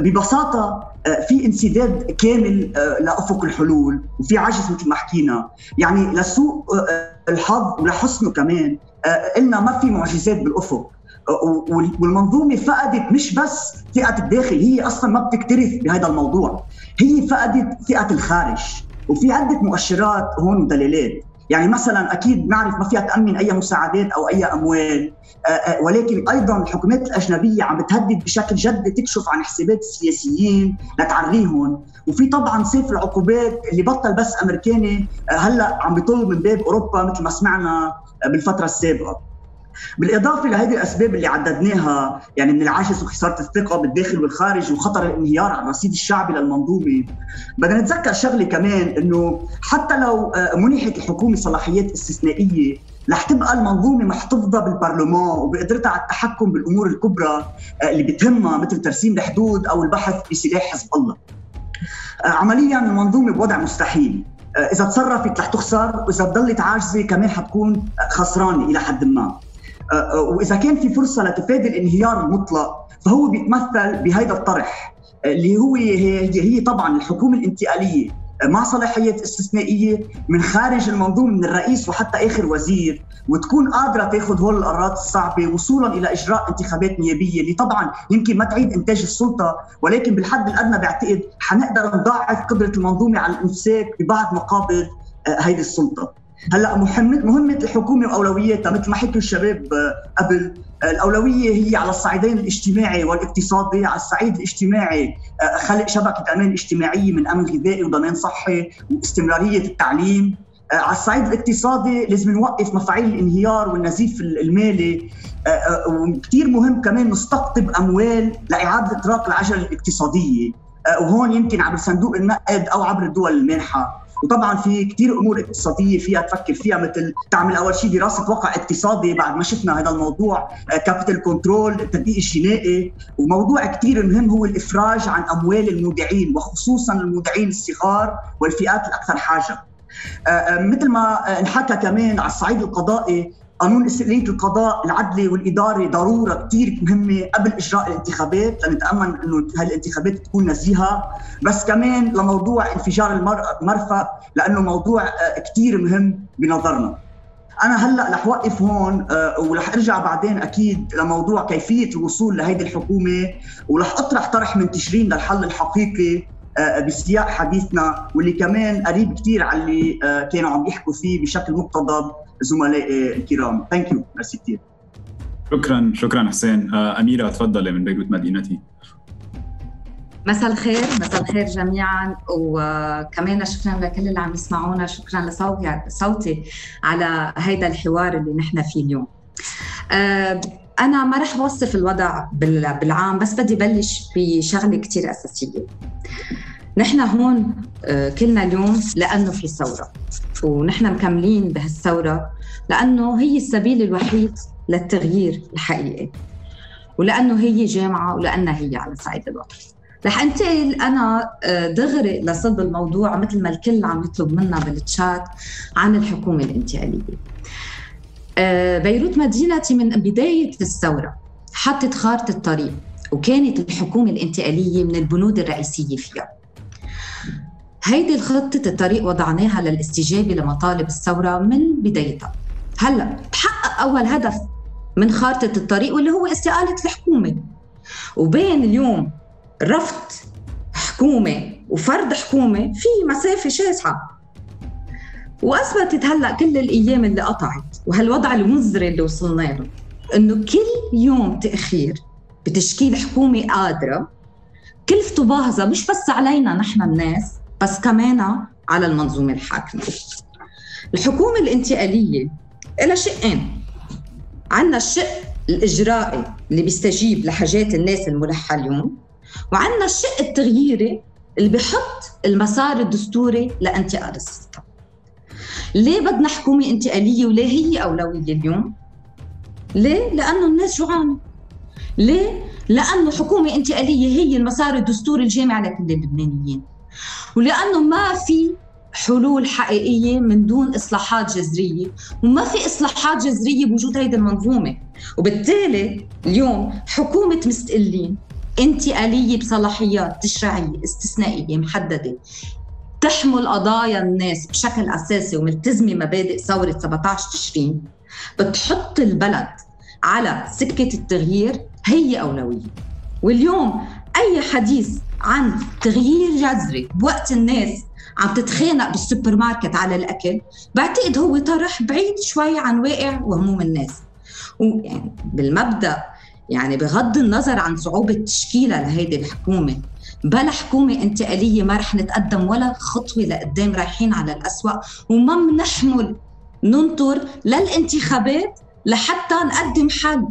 ببساطة آه، في انسداد كامل لافق الحلول وفي عجز مثل ما حكينا. يعني لسوء الحظ ولحسنه كمان. قلنا ما في معجزات بالأفق. والمنظومة فقدت مش بس ثقة الداخل هي أصلا ما بتكترث بهذا الموضوع. هي فقدت ثقة الخارج. وفي عدة مؤشرات هون ودلالات. يعني مثلا أكيد نعرف ما فيها تأمن أي مساعدات أو أي أموال. آه، آه، ولكن أيضا الحكومات الأجنبية عم بتهدد بشكل جدي تكشف عن حسابات السياسيين لتعريهم وفي طبعا سيف العقوبات اللي بطل بس أمريكاني آه، هلأ عم بيطل من باب أوروبا مثل ما سمعنا بالفترة السابقة. بالإضافة لهذه الأسباب اللي عددناها يعني من العجز وخساره الثقة بالداخل والخارج وخطر الانهيار على الرصيد الشعبي للمنظومة. بدنا نتذكر شغلة كمان إنه حتى لو آه، منحت الحكومة صلاحيات استثنائية رح تبقى المنظومة محتفظة بالبرلمان وبقدرتها على التحكم بالأمور الكبرى آه، اللي بتهمها مثل ترسيم الحدود أو البحث بسلاح حزب الله. آه، عمليا المنظومة بوضع مستحيل. إذا تصرفت رح تخسر وإذا ضلت عاجزة كمان حتكون خسرانة إلى حد ما. وإذا كان في فرصة لتفادي الانهيار المطلق فهو بيتمثل بهذا الطرح آه، اللي هو هي, هي طبعا الحكومة الانتقالية مع صلاحيات استثنائية من خارج المنظومة من الرئيس وحتى آخر وزير وتكون قادرة تاخذ هول القرارات الصعبة وصولا إلى إجراء انتخابات نيابية اللي طبعا يمكن ما تعيد إنتاج السلطة ولكن بالحد الأدنى بعتقد حنقدر نضاعف قدرة المنظومة على الإمساك ببعض مقابض هذه السلطة. هلا مهمة الحكومة واولوياتها مثل ما حكوا الشباب آه، قبل. آه، الأولوية هي على الصعيدين الاجتماعي والاقتصادي، على الصعيد الاجتماعي. آه، خلق شبكة أمان اجتماعية من أمن غذائي وضمان صحي واستمرارية التعليم، على الصعيد الاقتصادي لازم نوقف مفاعيل الانهيار والنزيف المالي. وكثير مهم كمان نستقطب أموال لإعادة إطلاق العجلة الاقتصادية. وهون يمكن عبر صندوق النقد أو عبر الدول المانحة. وطبعا في كثير أمور اقتصادية فيها تفكر فيها مثل تعمل أول شيء دراسة واقع اقتصادي بعد ما شفنا هذا الموضوع capital control التدقيق الجنائي وموضوع كثير مهم هو الإفراج عن أموال المودعين وخصوصا المودعين الصغار والفئات الأكثر حاجة. آه، آه، مثل ما انحكى كمان على الصعيد القضائي قانون استقلالية القضاء العدلي والإدارة ضرورة كثير مهمة قبل إجراء الانتخابات لنتأمن أنه هالانتخابات تكون نزيهة. بس كمان لموضوع انفجار المرفأ لأنه موضوع آه، كثير مهم بنظرنا. أنا هلأ رح وقف هون آه، ورح أرجع بعدين أكيد لموضوع كيفية الوصول لهيدي الحكومة ورح أطرح طرح من تشرين للحل الحقيقي آه، بسياق حديثنا واللي كمان قريب كثير على اللي كانوا عم يحكوا فيه بشكل مقتضب. زملائي الكرام. thank you merci كثير شكرا شكرا حسين. آه، أميرة تفضلي من بيروت مدينتي. مساء الخير مساء الخير جميعا. وكمان شكرا لكل اللي عم يسمعونا. شكرا لصوتي صوتي على هيدا الحوار اللي نحن فيه اليوم. آه، أنا ما رح أوصف الوضع بالعام بس بدي بلش بشغلة كثير أساسية. نحن هون آه، كلنا اليوم لأنه في ثورة ونحن مكملين بهالثورة لأنه هي السبيل الوحيد للتغيير الحقيقي ولأنه هي جامعة ولأنها هي على صعيد الوطن رح انتقل أنا آه، دغري لصلب الموضوع مثل ما الكل عم يطلب منا بالتشات عن الحكومة الانتقالية. آه، بيروت مدينتي من بداية الثورة حطت خارطة الطريق وكانت الحكومة الانتقالية من البنود الرئيسية فيها. هيدي الخطة الطريق وضعناها للاستجابة لمطالب الثورة من بدايتها. هلا تحقق أول هدف من خارطة الطريق واللي هو استقالة الحكومة. وبين اليوم رفض حكومة وفرض حكومة في مسافة شاسعة. وأثبتت هلا كل الأيام اللي قطعت وهالوضع المزري اللي وصلنا له إنه كل يوم تأخير بتشكيل حكومة قادرة كلفته باهظه مش بس علينا نحن الناس بس كمان على المنظومة الحاكمة. الحكومة الانتقالية لها شقين. عندنا الشق الإجرائي اللي بيستجيب لحاجات الناس الملحة اليوم وعندنا الشق التغييري اللي بيحط المسار الدستوري لانتقال السلطة. ليه بدنا حكومة انتقالية وليه هي أولوية اليوم؟ ليه؟ لأنه الناس جوعانه ليه؟ لأنه حكومة انتقالية هي المسار الدستوري الجامع لكل اللبنانيين. ولأنه ما في حلول حقيقية من دون إصلاحات جذرية وما في إصلاحات جذرية بوجود هيدي المنظومة. وبالتالي اليوم حكومة مستقلين انتقالية بصلاحيات تشريعية استثنائية محددة تحمل قضايا الناس بشكل أساسي وملتزمه مبادئ ثورة 17 تشرين بتحط البلد على سكة التغيير هي أولوية. واليوم أي حديث عن تغيير جذري بوقت الناس عم تتخانق بالسوبر ماركت على الأكل بعتقد هو طرح بعيد شوي عن واقع وهموم الناس. ويعني بالمبدأ يعني بغض النظر عن صعوبة تشكيلها لهيدي الحكومة بلا حكومة انتقالية ما رح نتقدم ولا خطوة لقدام رايحين على الأسوأ وما بنحمل ننطر للانتخابات لحتى نقدم حل.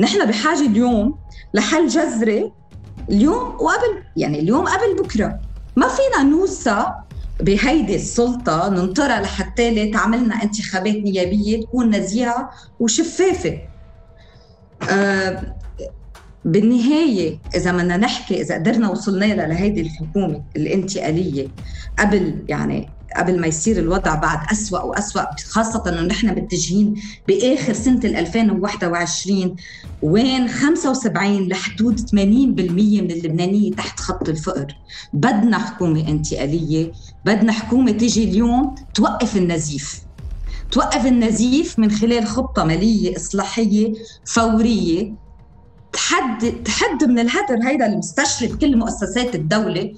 نحن بحاجة اليوم لحل جذري اليوم وقبل يعني اليوم قبل بكرة. ما فينا نوصى بهيدي السلطة ننطرها لحتى تعملنا انتخابات نيابية تكون نزيهة وشفافة. آه بالنهاية إذا بدنا نحكي إذا قدرنا وصلنا لها لهيدي الحكومة الانتقالية قبل يعني قبل ما يصير الوضع بعد أسوأ وأسوأ خاصة أنه نحن متجهين بآخر سنة 2021 وين 75 لحدود 80% من اللبنانية تحت خط الفقر. بدنا حكومة انتقالية بدنا حكومة تيجي اليوم توقف النزيف. توقف النزيف من خلال خطة مالية إصلاحية فورية تحد تحد من الهدر هيدا المستشري كل مؤسسات الدولة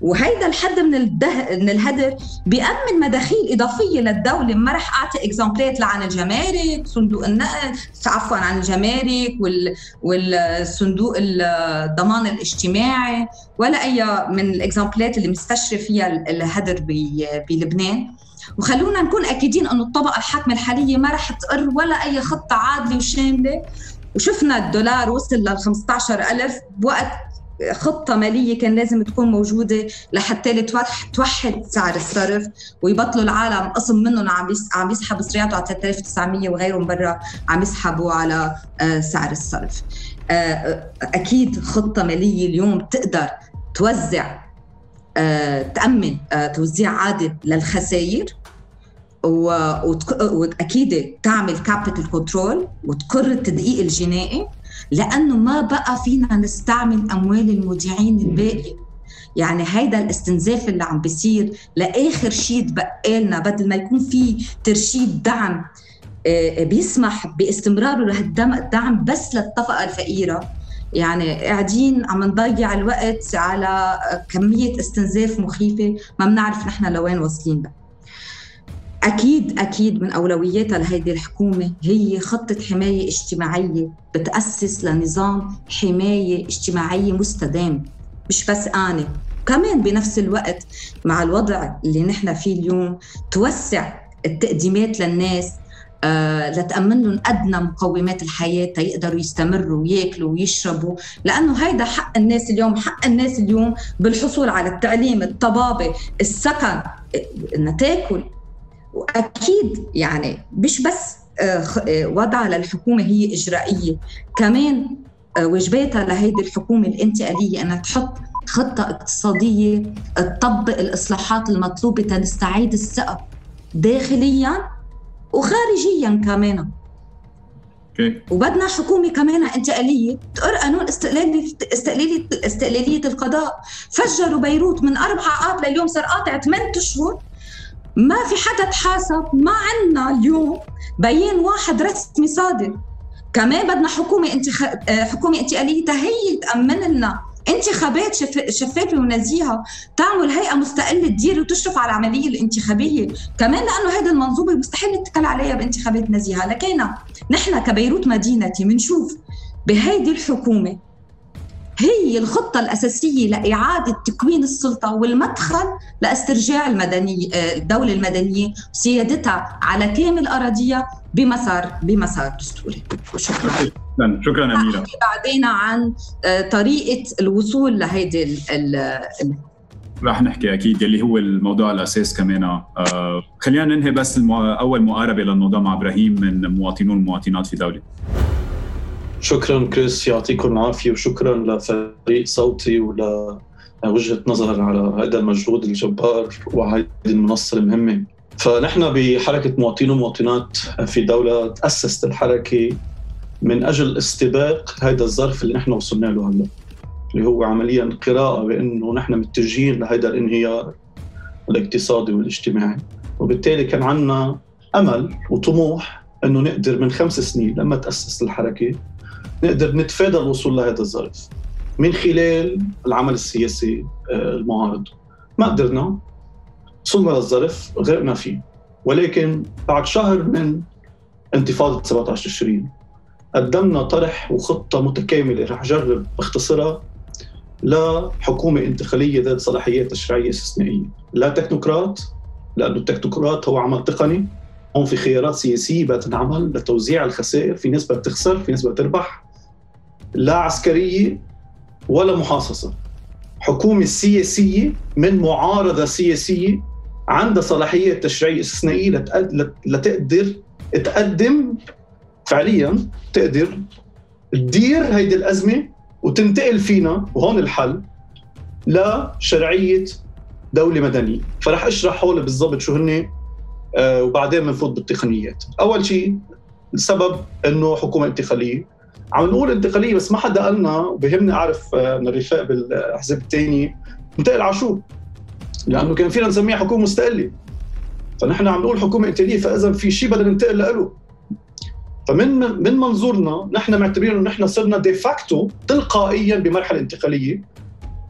وهيدا الحد من الده من الهدر بيأمن مداخيل إضافية للدولة. ما رح أعطي example ات لعن الجمارك صندوق النقد عفوا عن الجمارك وال... والصندوق الضمان الاجتماعي ولا أي من ال example ات اللي مستشري فيها الهدر بلبنان. وخلونا نكون أكيدين أنه الطبقة الحاكمة الحالية ما رح تقر ولا أي خطة عادلة وشاملة. وشفنا الدولار وصل لل 15000 بوقت خطة مالية كان لازم تكون موجودة لحتى توحد سعر الصرف ويبطلوا العالم قسم منهم عم عم يسحبوا صرياته على 3900 وغيرهم برا عم يسحبوا على آه، سعر الصرف. آه، أكيد خطة مالية اليوم تقدر توزع آه، تأمن توزيع عادل للخسائر وأكيد تعمل capital control وتقر التدقيق الجنائي لأنه ما بقى فينا نستعمل أموال المودعين الباقي يعني هيدا الاستنزاف اللي عم بيصير لآخر شيء تبقى لنا بدل ما يكون في ترشيد دعم آه، بيسمح باستمراره لهالدعم بس للطبقه الفقيرة يعني قاعدين عم نضيع الوقت على كمية استنزاف مخيفة ما بنعرف نحن لوين واصلين بقى. أكيد أكيد من أولوياتها لهيدي الحكومة هي خطة حماية اجتماعية بتأسس لنظام حماية اجتماعية مستدام. مش بس أنا كمان بنفس الوقت مع الوضع اللي نحن فيه اليوم توسع التقديمات للناس آه لتأمن لهم أدنى مقومات الحياة تيقدروا يستمروا وياكلوا ويشربوا. لأنه هيدا حق الناس اليوم حق الناس اليوم بالحصول على التعليم الطبابة السكن إنها تاكل وأكيد يعني مش بس آه، آه، وضع للحكومة هي إجرائية كمان آه، واجباتها لهيدي الحكومة الانتقالية إنها تحط خطة اقتصادية تطبق الإصلاحات المطلوبة تنستعيد الثقة داخليا وخارجيا كمان. وبدنا حكومة كمان انتقالية تقر قانون استقلاليه استقلاليه استقلالية القضاء. فجروا بيروت من أربع اب لليوم صار قاطع ثمان أشهر. ما في حدا تحاسب ما عندنا اليوم بيان واحد رسمي صادر كمان بدنا حكومة انتخ... آه، حكومة انتقالية هي تأمن لنا انتخابات شف... شفافة ونزيهة تعمل هيئة مستقلة تدير وتشرف على العملية الانتخابية. كمان لأنه هذه المنظومة مستحيل نتكل عليها بانتخابات نزيهة. لكن نحن كبيروت مدينتي بنشوف بهيدي الحكومة هي الخطة الأساسية لإعادة تكوين السلطة والمدخل لاسترجاع المدنية الدولة المدنية وسيادتها على كامل أراضيها بمسار بمسار دستوري. شكرا. شكرا. أميرة. بعدين عن آه، طريقة الوصول لهيدي رح نحكي أكيد يلي هو الموضوع الأساس كمان آه خلينا ننهي بس المو... أول مقاربة مع إبراهيم من مواطنون والمواطنات في دولة. شكرا كريس يعطيكم العافية وشكرا لفريق صوتي ول وجهه نظر على هذا المجهود الجبار وهذه المنصة المهمة. فنحن بحركة مواطنين ومواطنات في دولة تأسست الحركة من أجل استباق هذا الظرف اللي نحن وصلنا له هلا اللي هو عمليا قراءة بأنه نحن متجهين لهذا الانهيار الاقتصادي والاجتماعي. وبالتالي كان عندنا أمل وطموح أنه نقدر من خمس سنين لما تأسس الحركة نقدر نتفادى الوصول لهذا الظرف. من خلال العمل السياسي آه، المعارض. ما قدرنا وصلنا للظرف غرقنا فيه. ولكن بعد شهر من انتفاضة 17 تشرين قدمنا طرح وخطة متكاملة رح أجرب أختصرها لحكومة انتقالية ذات صلاحيات تشريعية استثنائية. لا تكنوقراط لأنه التكنوقراط هو عمل تقني. هون في خيارات سياسية بتنعمل لتوزيع الخسائر في نسبة تخسر في نسبة تربح لا عسكرية ولا محاصصة. حكومة سياسية من معارضة سياسية عندها صلاحية تشريعية استثنائية لتقدر تقدم فعليا تقدر تدير هيدي الأزمة وتنتقل فينا وهون الحل لشرعية دولة مدنية. فرح أشرح هول بالضبط شو هن آه وبعدين بنفوت بالتقنيات. أول شيء السبب أنه حكومة انتقالية. عم نقول انتقالية بس ما حدا قالنا وبهمني أعرف آه، من الرفاق بالاحزاب الثانية انتقل شو؟ لأنه كان فينا نسميها حكومة مستقلة. فنحن عم نقول حكومة إنتقالية فإذا في شيء بدنا ننتقل له فمن من منظورنا نحن معتبرين إنه نحن صرنا de facto تلقائيا بمرحلة انتقالية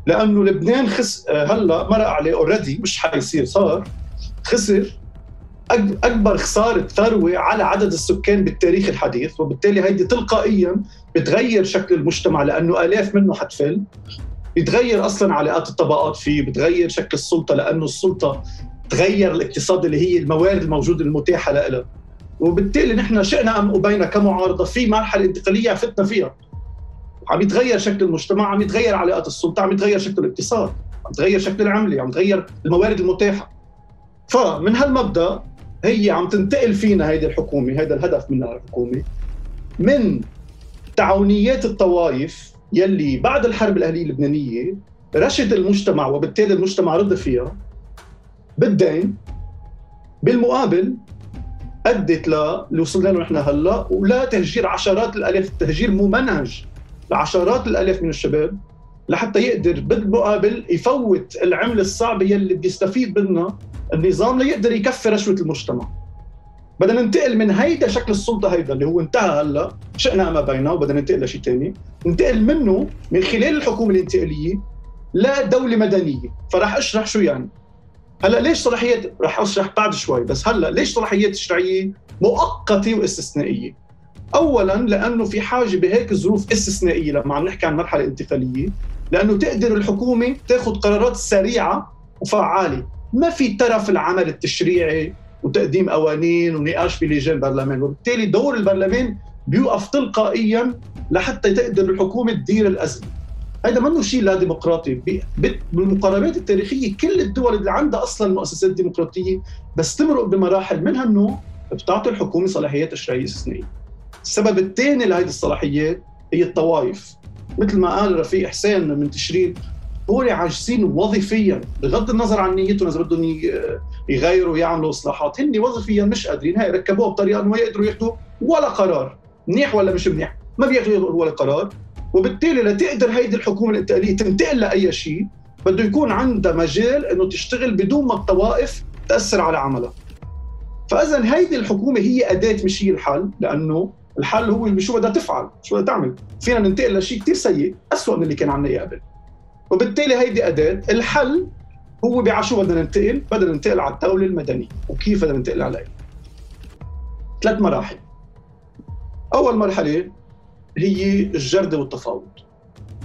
لأنه لبنان خس آه، هلأ مرق عليه already مش حيصير صار خسر. أكبر خسارة ثروة على عدد السكان بالتاريخ الحديث وبالتالي هيدي تلقائيا بتغير شكل المجتمع لأنه آلاف منه حتفل. بتغير أصلا علاقات الطبقات فيه بتغير شكل السلطة لأنه السلطة تغير الاقتصاد اللي هي الموارد الموجودة المتاحة لها وبالتالي نحن شئنا أم أبينا كمعارضة في مرحلة انتقالية فتنا فيها. عم يتغير شكل المجتمع عم يتغير علاقات السلطة عم يتغير شكل الاقتصاد عم يتغير شكل العملة عم يتغير الموارد المتاحة. فمن هالمبدأ هي عم تنتقل فينا هيدي الحكومة هذا الهدف من الحكومة. من تعاونيات الطوائف يلي بعد الحرب الأهلية اللبنانية رشد المجتمع وبالتالي المجتمع رد فيها بالدين بالمقابل أدت اللي وصلنا له نحن هلأ ولا تهجير عشرات الألاف التهجير ممنهج لعشرات الألاف من الشباب. لحتى يقدر بالمقابل يفوت العملة الصعبة يلي بيستفيد منها النظام ليقدر يكفي رشوة المجتمع. بدنا ننتقل من هيدا شكل السلطة هيدا اللي هو انتهى هلا شئنا ما بينه وبدنا ننتقل لشيء ثاني ننتقل منه من خلال الحكومة الإنتقالية لدوله مدنية. فراح أشرح شو يعني. هلا ليش صلاحيات راح أشرح بعد شوي بس هلا ليش صلاحيات تشريعيه مؤقتة واستثنائية؟ اولا لأنه في حاجة بهيك ظروف استثنائية لما عم نحكي عن مرحله انتقاليه لأنه تقدر الحكومة تاخذ قرارات سريعة وفعالة. ما في ترف العمل التشريعي وتقديم قوانين ونقاش بلجان البرلمان. وبالتالي دور البرلمان بيوقف تلقائيا لحتى تقدر الحكومة تدير الأزمة. هذا منه شيء لا ديمقراطي. بالمقاربات التاريخية كل الدول اللي عندها أصلا مؤسسات ديمقراطية بس تمرق بمراحل منها إنه بتعطي الحكومة صلاحيات تشريعيه استثنائية. السبب الثاني لهذه الصلاحيات هي الطوائف. مثل ما قال رفيق حسين من تشرين هو عاجزين وظيفيا بغض النظر عن نيتهم إذا بدهم يغيروا ويعملوا إصلاحات هن وظيفيا مش قادرين هاي ركبوها بطريقة إنه ما يقدروا ياخذوا ولا قرار منيح ولا مش منيح ما بياخذوا ولا قرار وبالتالي لتقدر هيدي الحكومة الإنتقالية تنتقل لأي شيء بده يكون عندها مجال إنه تشتغل بدون ما الطوائف تأثر على عملها. فإذا هيدي الحكومة هي أداة مش هي الحل لأنه الحل هو شو بدها تفعل شو بدها تعمل. فينا ننتقل لشيء كثير سيء اسوء من اللي كان عنا قبل. وبالتالي هيدي أداة الحل هو بع شو بدنا ننتقل؟ بدنا ننتقل على الدولة المدنية. وكيف بدنا ننتقل عليها؟ ثلاث مراحل. أول مرحلة هي الجردة والتفاوض.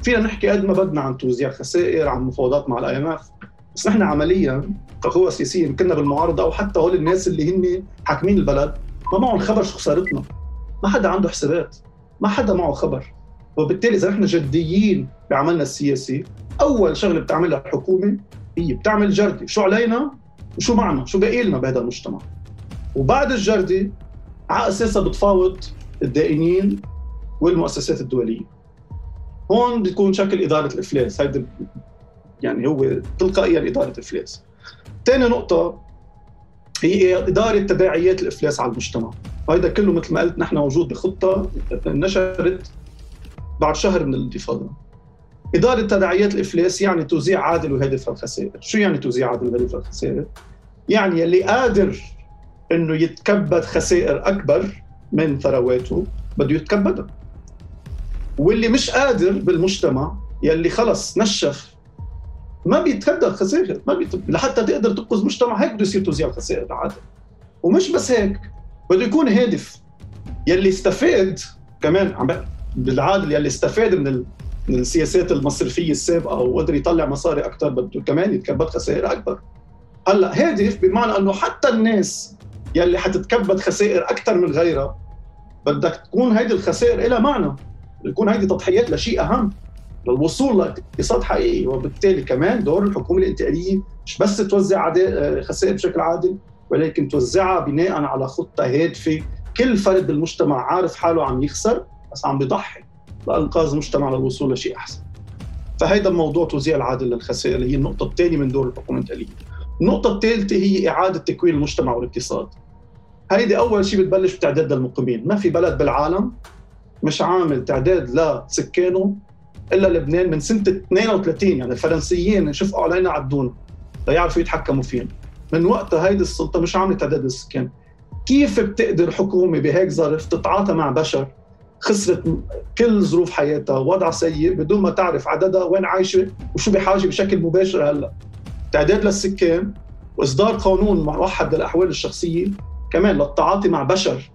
فينا نحكي قد ما بدنا عن توزيع خسائر عن مفاوضات مع الآي إم إف. بس نحن عمليا كقوى سياسيه كنا بالمعارضة أو حتى هول الناس اللي هن حاكمين البلد ما معهم خبر شو خسارتنا. ما حدا عنده حسابات. ما حدا معه خبر. وبالتالي إذا نحن جديين بعملنا السياسي أول شغلة بتعملها الحكومة هي بتعمل جردة. شو علينا وشو معنا؟ شو باقي لنا بهذا المجتمع؟ وبعد الجردة على أساسها بتفاوض الدائنين والمؤسسات الدولية. هون بيكون شكل إدارة الإفلاس. هيدي يعني هو تلقائيا إدارة افلاس ثاني نقطة هي إدارة تداعيات الإفلاس على المجتمع. وهذا كله مثل ما قلت نحن موجود بخطة نشرت بعد شهر من الانتفاضه إدارة تداعيات الإفلاس يعني توزيع عادل وهادف الخسائر. شو يعني توزيع عادل وهادف الخسائر؟ يعني اللي قادر إنه يتكبد خسائر أكبر من ثرواته بده يتكبدها. واللي مش قادر بالمجتمع يلي خلص نشف ما بيتكبد خسائر ما بيت... لحتى تقدر تنقذ مجتمع هيك بده يصير توزيع الخسائر عادل ومش بس هيك بده يكون هادف. يلي استفاد كمان عم بالعادل يلي استفاد من ال... من السياسات المصرفية السابقة وقدر يطلع مصاري أكثر بده كمان يتكبد خسائر أكبر. هلأ هادف بمعنى إنه حتى الناس يلي حتتكبد خسائر أكثر من غيرها بدك تكون هيدي الخسائر لها معنى. يكون هيدي تضحيات لشيء أهم. للوصول لاقتصاد حقيقي وبالتالي كمان دور الحكومة الإنتقالية مش بس توزع خسائر بشكل عادل ولكن توزعها بناء على خطة هادفة. كل فرد بالمجتمع عارف حاله عم يخسر بس عم بيضحي لإنقاذ المجتمع للوصول لشيء أحسن. فهيدا الموضوع توزيع العادل للخسائر هي النقطة الثانية من دور الحكومة الإنتقالية. النقطة الثالثة هي إعادة تكوين المجتمع والاقتصاد. هيدي أول شيء بتبلش بتعداد المقيمين. ما في بلد بالعالم مش عامل تعداد لسكانه إلا لبنان من سنة 32 يعني الفرنسيين شفقوا علينا عدونا ليعرفوا يتحكموا فينا. من وقتها هيدي السلطة مش عامله تعداد للسكان كيف بتقدر حكومة بهيك ظرف تتعاطى مع بشر؟ خسرت كل ظروف حياتها وضع سيء بدون ما تعرف عددها وين عايشة وشو بحاجة بشكل مباشر هلأ. تعداد للسكان وإصدار قانون موحد للاحوال الشخصية كمان للتعاطي مع بشر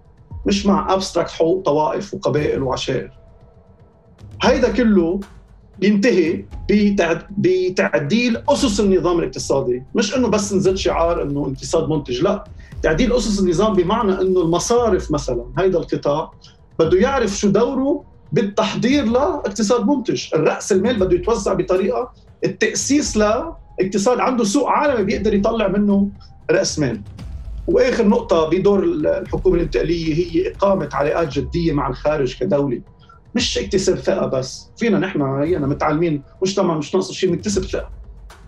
مش مع ابستراكت حقوق طوائف وقبائل وعشائر. هيدا كله بينتهي بتعديل أسس النظام الاقتصادي. مش إنه بس نزل شعار إنه اقتصاد منتج لا. تعديل أسس النظام بمعنى إنه المصارف مثلا هيدا القطاع بده يعرف شو دوره بالتحضير لاقتصاد منتج. الرأس المال بده يتوزع بطريقة التأسيس لاقتصاد عنده سوق عالمي بيقدر يطلع منه رأس مال. وآخر نقطة بدور الحكومة الانتقالية هي إقامة علاقات جدية مع الخارج كدولة. مش اكتساب ثقه بس. فينا نحن هينا متعلمين مجتمع مش ناقص شيء نكتسب ثقه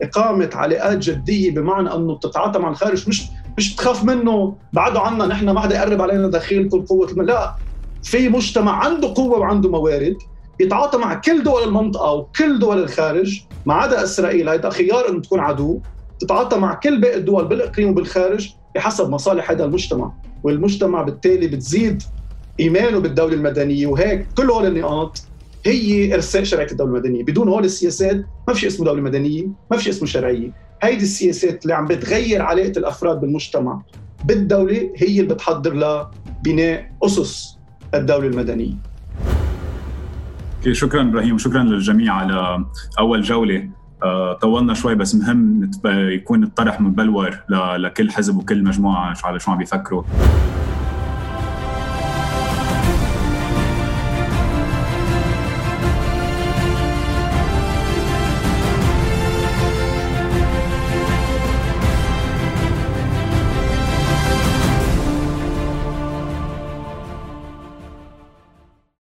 إقامة علاقات جدية بمعنى إنه بتتعاطى مع الخارج مش مش تخاف منه. بعده عنا نحن ما حدا يقرب علينا دخيل كل قوة لا في مجتمع عنده قوة وعنده موارد يتعاطى مع كل دول المنطقة وكل دول الخارج. ما عدا إسرائيل هيدا خيار إنه تكون عدو. تتعاطى مع كل باقي الدول بالإقليم وبالخارج بحسب مصالح هذا المجتمع. والمجتمع بالتالي بتزيد إيمانه بالدولة المدنية وهيك كل هول النقاط هي إرساء شرعية الدولة المدنية. بدون هول السياسات ما في اسمه دولة مدنية ما في اسمه شرعية. هيدي السياسات اللي عم بتغير علاقة الأفراد بالمجتمع بالدولة هي اللي بتحضر لبناء أسس الدولة المدنية. شكرا إبراهيم وشكرا للجميع على أول جولة. آه، طولنا شوي بس مهم يكون الطرح مبلور لكل حزب وكل مجموعة على شو عم بيفكروا.